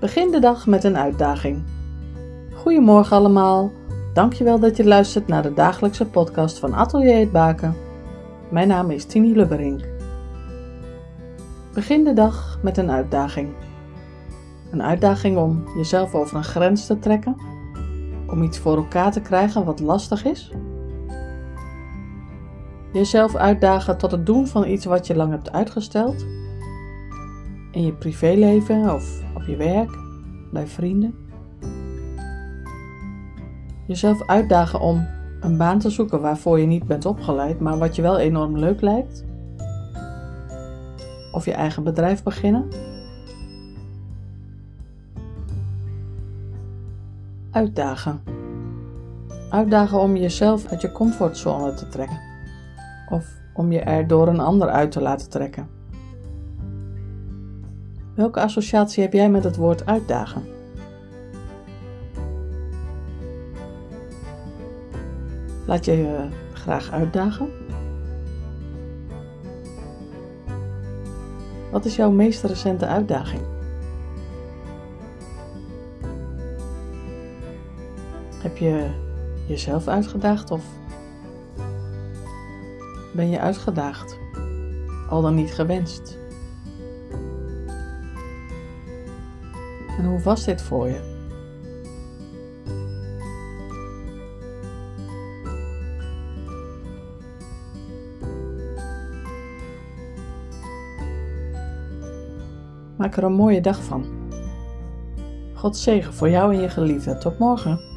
Begin de dag met een uitdaging. Goedemorgen allemaal. Dankjewel dat je luistert naar de dagelijkse podcast van Atelier het Baken. Mijn naam is Tini Lubberink. Begin de dag met een uitdaging. Een uitdaging om jezelf over een grens te trekken, om iets voor elkaar te krijgen wat lastig is. Jezelf uitdagen tot het doen van iets wat je lang hebt uitgesteld. In je privéleven of je werk, bij vrienden. Jezelf uitdagen om een baan te zoeken waarvoor je niet bent opgeleid, maar wat je wel enorm leuk lijkt. Of je eigen bedrijf beginnen. Uitdagen. Uitdagen om jezelf uit je comfortzone te trekken. Of om je er door een ander uit te laten trekken. Welke associatie heb jij met het woord uitdagen? Laat je je graag uitdagen? Wat is jouw meest recente uitdaging? Heb je jezelf uitgedaagd of ben je uitgedaagd? Al dan niet gewenst? En hoe was dit voor je? Maak er een mooie dag van. God zegen voor jou en je geliefde. Tot morgen.